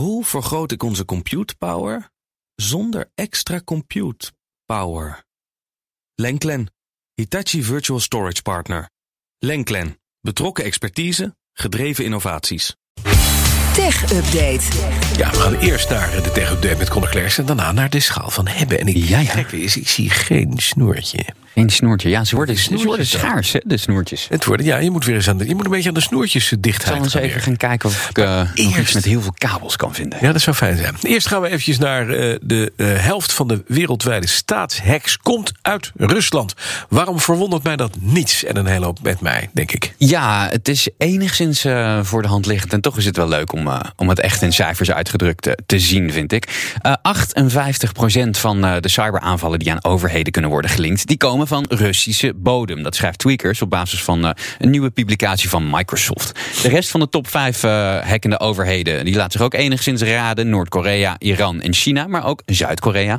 Hoe vergroot ik onze compute power zonder extra compute power? Lenklen, Hitachi Virtual Storage Partner. Lenklen, betrokken expertise, gedreven innovaties. Tech Update. Ja, we gaan eerst naar de tech-update met Conor Klerks... en daarna naar de schaal van hebben. En ik, Ja, ja. gekke is, ik zie geen snoertje. Geen snoertje. Ja, ze worden, ze worden schaars, hè, de snoertjes. Het worden, ja, je moet weer eens aan de, je moet een beetje aan de snoertjes eh, Ik dichtheid zal eens even gaan kijken of ik eh, nog iets met heel veel kabels kan vinden. Ja, dat zou fijn zijn. Eerst gaan we eventjes naar eh, de eh, helft van de wereldwijde staatshacks komt uit Rusland. Waarom verwondert mij dat niets? En een hele hoop met mij, denk ik. Ja, het is enigszins voor de hand liggend. En toch is het wel leuk om, om het echt in cijfers uitgedrukt te zien, vind ik. Eh 58% van de cyberaanvallen die aan overheden kunnen worden gelinkt... die komen van Russische bodem. Dat schrijft Tweakers op basis van eh, een nieuwe publicatie van Microsoft. De rest van de top 5 eh hackende overheden... die laat zich ook enigszins raden. Noord-Korea, Iran en China, maar ook Zuid-Korea.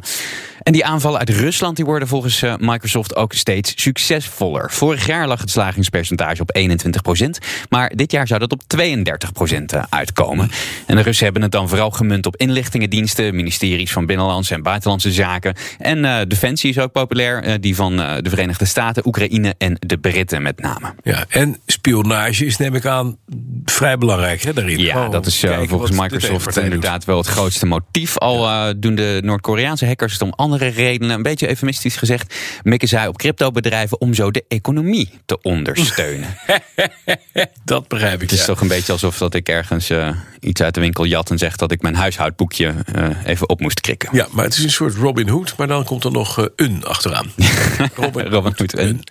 En die aanvallen uit Rusland die worden volgens eh, Microsoft ook steeds succesvoller. Vorig jaar lag het slagingspercentage op 21%, maar dit jaar zou dat op 32% eh, uitkomen. En de Russen hebben het dan vooral gemunt op inlichtingendiensten, ministeries van Binnenlandse en Buitenlandse Zaken. En eh, Defensie is ook populair, die van de Verenigde Staten, Oekraïne en de Britten met name. Ja, en spionage is, neem ik aan, vrij belangrijk hè, daarin. Ja, Gewoon dat is volgens Microsoft inderdaad wel het grootste motief. Al doen de Noord-Koreaanse hackers het om andere redenen. Een beetje eufemistisch gezegd. mikken zij op cryptobedrijven om zo de economie te ondersteunen. Dat begrijp ik. Het is ja. toch een beetje alsof dat ik ergens eh, iets uit de winkel jat en zeg dat ik mijn huishoudboekje eh, even op moest krikken. Ja, maar het is een soort Robin Hood, maar dan komt er nog eh, een achteraan. Robin, Robin Hood, een.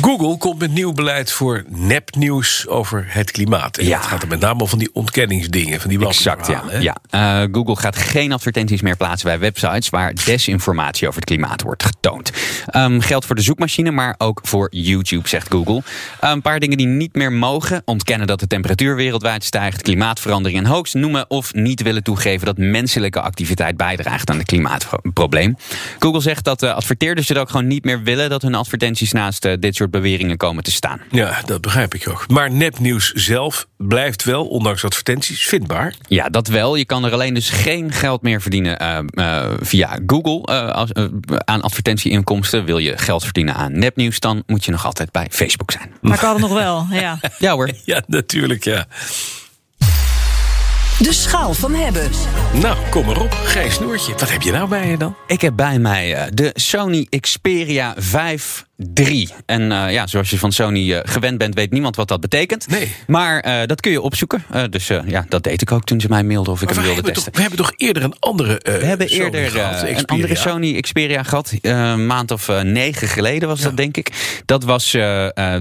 Google komt met nieuw beleid voor nepnieuws over het klimaat. En Ja. Gaat er met name om van die ontkenningsdingen, van die Exact, ja. ja. Eh, Google gaat geen advertenties meer plaatsen bij websites waar desinformatie over het klimaat wordt getoond. Ehm, geldt voor de zoekmachine, maar ook voor YouTube, zegt Google. Eh, een paar dingen die niet meer mogen: ontkennen dat de temperatuur wereldwijd stijgt, klimaatverandering en hoax noemen of niet willen toegeven dat menselijke activiteit bijdraagt aan het klimaatprobleem. Google zegt dat de adverteerders het ook gewoon niet meer willen dat hun advertenties naast eh, dit soort beweringen komen te staan. Ja, dat begrijp ik ook. Maar nepnieuws zelf blijft wel, ondanks advertenties, vindbaar. Ja, dat wel. Je kan er alleen dus geen geld meer verdienen eh, eh, via Google. eh, als, aan advertentieinkomsten wil je geld verdienen aan nepnieuws... dan moet je nog altijd bij Facebook zijn. Maar kan het nog wel, ja. Ja hoor. Ja, natuurlijk, ja. De schaal van hebben. Nou, kom maar op. Geen snoertje. Wat heb je nou bij je dan? Ik heb bij mij eh, de Sony Xperia 5 3. En eh, ja, zoals je van Sony eh, gewend bent, weet niemand wat dat betekent. Nee. Maar eh, dat kun je opzoeken. Dus ja, dat deed ik ook toen ze mij mailden of ik Maar hem wilde testen. toch, we hebben toch eerder een andere We hebben Sony eerder gehad, een andere Sony Xperia gehad. eh, een maand of negen geleden was dat, denk ik. Dat was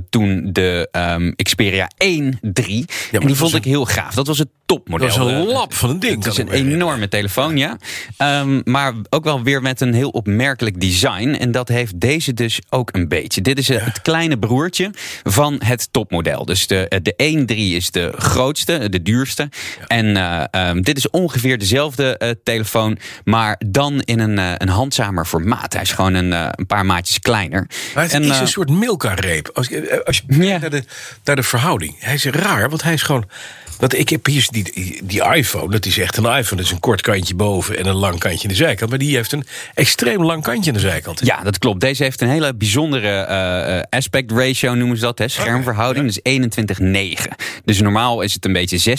toen de ehm, Xperia 1 3. en die vond een- ik heel gaaf. Dat was het topmodel. Dat was een lap van een ding. het is een enorme telefoon, ja. Ehm, maar ook wel weer met een heel opmerkelijk design. En dat heeft deze dus ook een beetje. Dit is eh, het kleine broertje van het topmodel. Dus de, eh, de 1.3 is de grootste, de duurste. En eh, ehm, dit is ongeveer dezelfde telefoon, maar dan in een, een handzamer formaat. Hij is gewoon een, een paar maatjes kleiner. Maar het En, is een soort Milka-reep. Als, je- als je kijkt naar, de, naar de verhouding. Hij is raar, want hij is gewoon... Want ik heb hier die, die iPhone, dat is echt een iPhone. Dat is een kort kantje boven en een lang kantje aan de zijkant. Maar die heeft een extreem lang kantje aan de zijkant. Ja, dat klopt. Deze heeft een hele bijzondere eh, aspect ratio, noemen ze dat. Hè? Schermverhouding. Dus 21-9. Dus normaal is het een beetje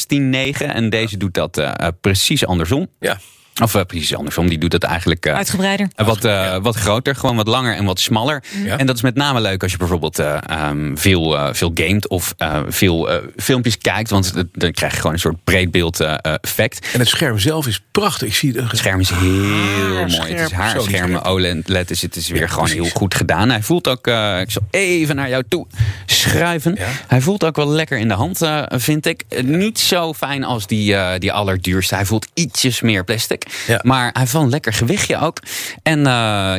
16-9. En deze doet dat eh, precies andersom. Ja. Of eh, precies andersom. Die doet dat eigenlijk eh, Uitgebreider. eh, wat, eh, wat groter. Gewoon wat langer en wat smaller. Ja. En dat is met name leuk als je bijvoorbeeld eh, ehm, veel, eh, veel gamet of eh, veel eh, filmpjes kijkt. Want dan krijg je gewoon een soort breedbeeld effect. En het scherm zelf is prachtig. Ik zie het. Het scherm is heel mooi. Het is haar scherm. OLED. Dus het is weer gewoon precies. heel goed gedaan. Hij voelt ook, eh, ik zal even naar jou toe schuiven. Ja. Hij voelt ook wel lekker in de hand, eh, vind ik. Niet zo fijn als die, eh, die allerduurste. Hij voelt ietsjes meer plastic. Ja. Maar hij heeft wel een lekker gewichtje ook. En eh,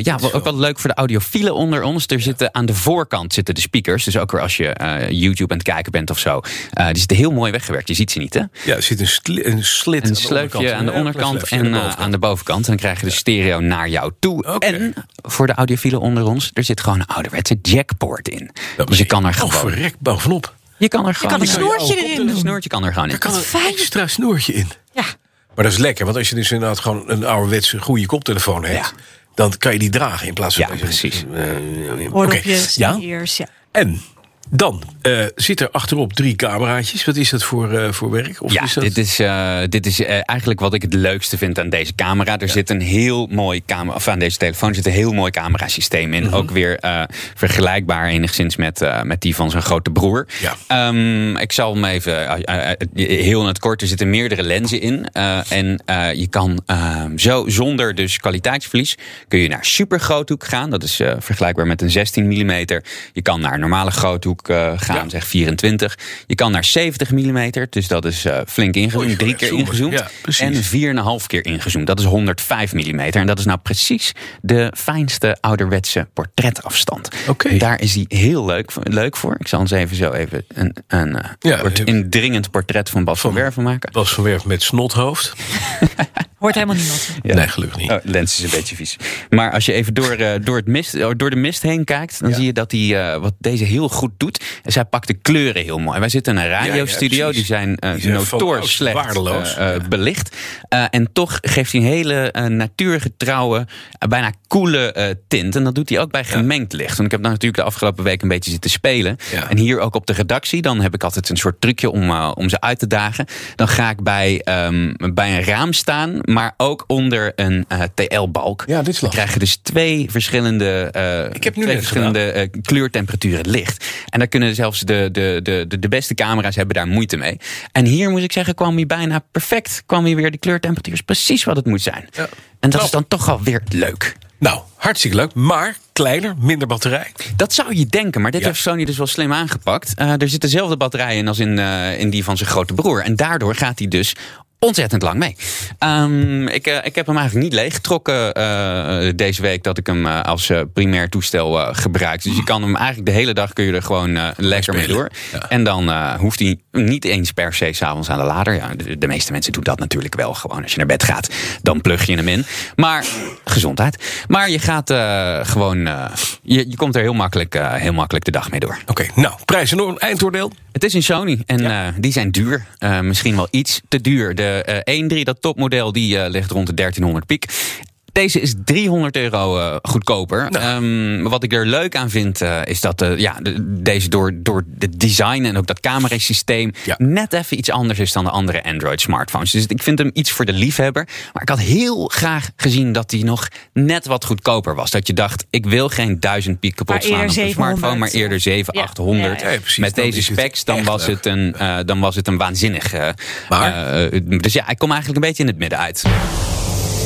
ja, wel- ook wel leuk voor de audiofielen onder ons. Er zitten aan de voorkant zitten de speakers. Dus ook weer als je eh, YouTube aan het kijken bent of zo. eh, die zitten heel mooi weggewerkt. Je ziet ze niet, hè? Ja, er zit een, sli- een slit Een aan de onderkant. sleufje aan de onderkant en aan de eh, bovenkant. aan de bovenkant. En dan krijg je de stereo naar jou toe. En voor de audiofielen onder ons, er zit gewoon een ouderwetse jackport in. Dat dus je kan er Oh, gewoon. verrek bovenop. Je kan er gewoon. kan een je snoertje je erin Een snoertje kan er gewoon in. Er kan een fijn. extra snoertje in. Ja. Maar dat is lekker, want als je dus inderdaad gewoon een ouderwetse goede koptelefoon hebt, Ja. dan kan je die dragen in plaats van. Ja, precies. eh, Oké, Ja, ears, ja. en dan eh zit er achterop drie cameraatjes. Wat is dat voor, eh, voor werk? Of Ja, is dat... dit is, eh, dit is eigenlijk wat ik het leukste vind aan deze camera. Er zit een heel mooi camera, of aan deze telefoon zit een heel mooi camerasysteem in. Mhm. Ook weer vergelijkbaar enigszins met, met die van zijn grote broer. Ja. Ehm, ik zal hem even heel in het kort. Er zitten meerdere lenzen in. en je kan ehm, zo zonder dus kwaliteitsverlies kun je naar super groothoek gaan. Dat is vergelijkbaar met een 16 mm. Je kan naar normale groothoek eh, gaan, Ja. zeg 24. Je kan naar 70 mm, dus dat is eh, flink ingezoomd. Oei, Drie keer ingezoomd. Ja, en 4,5 keer ingezoomd. Dat is 105 mm. En dat is nou precies de fijnste ouderwetse portretafstand. Daar is hij heel leuk, leuk voor. Ik zal ons even zo even een, een eh, Ja, indringend portret van Bas van van- Werven maken. Bas van Werf met snothoofd. Hoort helemaal niemand. Ja. Nee, gelukkig niet. Oh, lens is een beetje vies. Maar als je even door, eh, door, het mist, oh, door de mist heen kijkt, dan Ja. zie je dat hij eh, wat deze heel goed doet. Hij pakt de kleuren heel mooi. Wij zitten in een radiostudio, precies. die zijn, eh slecht waardeloos. eh, eh, Ja. belicht. Eh, en toch geeft hij een hele natuurgetrouwe, bijna coole eh, tint. En dat doet hij ook bij gemengd licht. Want ik heb nou natuurlijk de afgelopen week een beetje zitten spelen. Ja. En hier ook op de redactie, dan heb ik altijd een soort trucje om, om ze uit te dagen. Dan ga ik bij, ehm, bij een raam staan, maar ook onder een eh, TL-balk. Ja, dit Dan krijg je dus twee verschillende, eh, Ik heb nu twee verschillende eh, kleurtemperaturen licht. En daar kunnen zelfs de, de, de, de, de beste camera's hebben daar moeite mee. En hier moet ik zeggen, kwam hij bijna perfect. Kwam hij weer, de kleurtemperatuur is precies wat het moet zijn. Ja. En dat Knap. is dan toch wel weer leuk. Nou, hartstikke leuk. Maar kleiner, minder batterij. Dat zou je denken, maar dit Ja. heeft Sony dus wel slim aangepakt. Er zit dezelfde batterij in als in, in die van zijn grote broer. En daardoor gaat hij dus ontzettend lang mee. Ehm, ik, eh, ik heb hem eigenlijk niet leeggetrokken eh, deze week dat ik hem eh, als primair toestel gebruik. Dus je kan hem eigenlijk de hele dag kun je er gewoon lekker mee door. Ja. En dan hoeft hij niet eens per se s'avonds aan de lader. Ja, de, de meeste mensen doen dat natuurlijk wel gewoon. Als je naar bed gaat, dan plug je hem in. Maar gezondheid. Maar je gaat gewoon. je, je komt er heel makkelijk, heel makkelijk de dag mee door. Oké, nou, prijs en oor- eindoordeel. Het is een Sony en die zijn duur. Misschien wel iets te duur. De eh 1.3, dat topmodel, die eh, ligt rond de 1300 piek. Deze is 300 euro eh, goedkoper. Nou. Ehm, wat ik er leuk aan vind, eh, is dat eh, ja, de- deze door, door het design en ook dat camerasysteem Ja. net even iets anders is dan de andere Android smartphones. Dus ik vind hem iets voor de liefhebber. Maar ik had heel graag gezien dat hij nog net wat goedkoper was. Dat je dacht, ik wil geen 1000 piek kapot Maar slaan op een smartphone, maar 700. eerder 700, Ja. 800. Ja, ja. Ja, precies. Met Dan deze specs, dan was, leuk. het een, eh, dan was het een waanzinnig. Maar? dus ja, ik kom eigenlijk een beetje in het midden uit.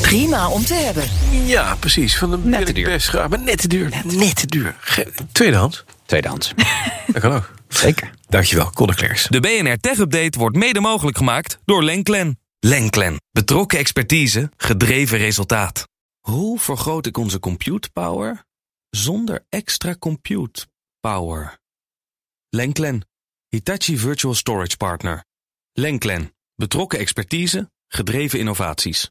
Prima om te hebben. Ja, precies. Van de Net te duur. best graag. Maar net te duur. Net, te duur. Ge- Tweedehands. Tweedehands. Dat kan ook. Zeker. Dankjewel, Conor. De BNR Tech Update wordt mede mogelijk gemaakt door Lenklen. Lenklen. Betrokken expertise, gedreven resultaat. Hoe vergroot ik onze compute power zonder extra compute power? Lenklen, Hitachi Virtual Storage Partner. Lenklen, betrokken expertise, gedreven innovaties.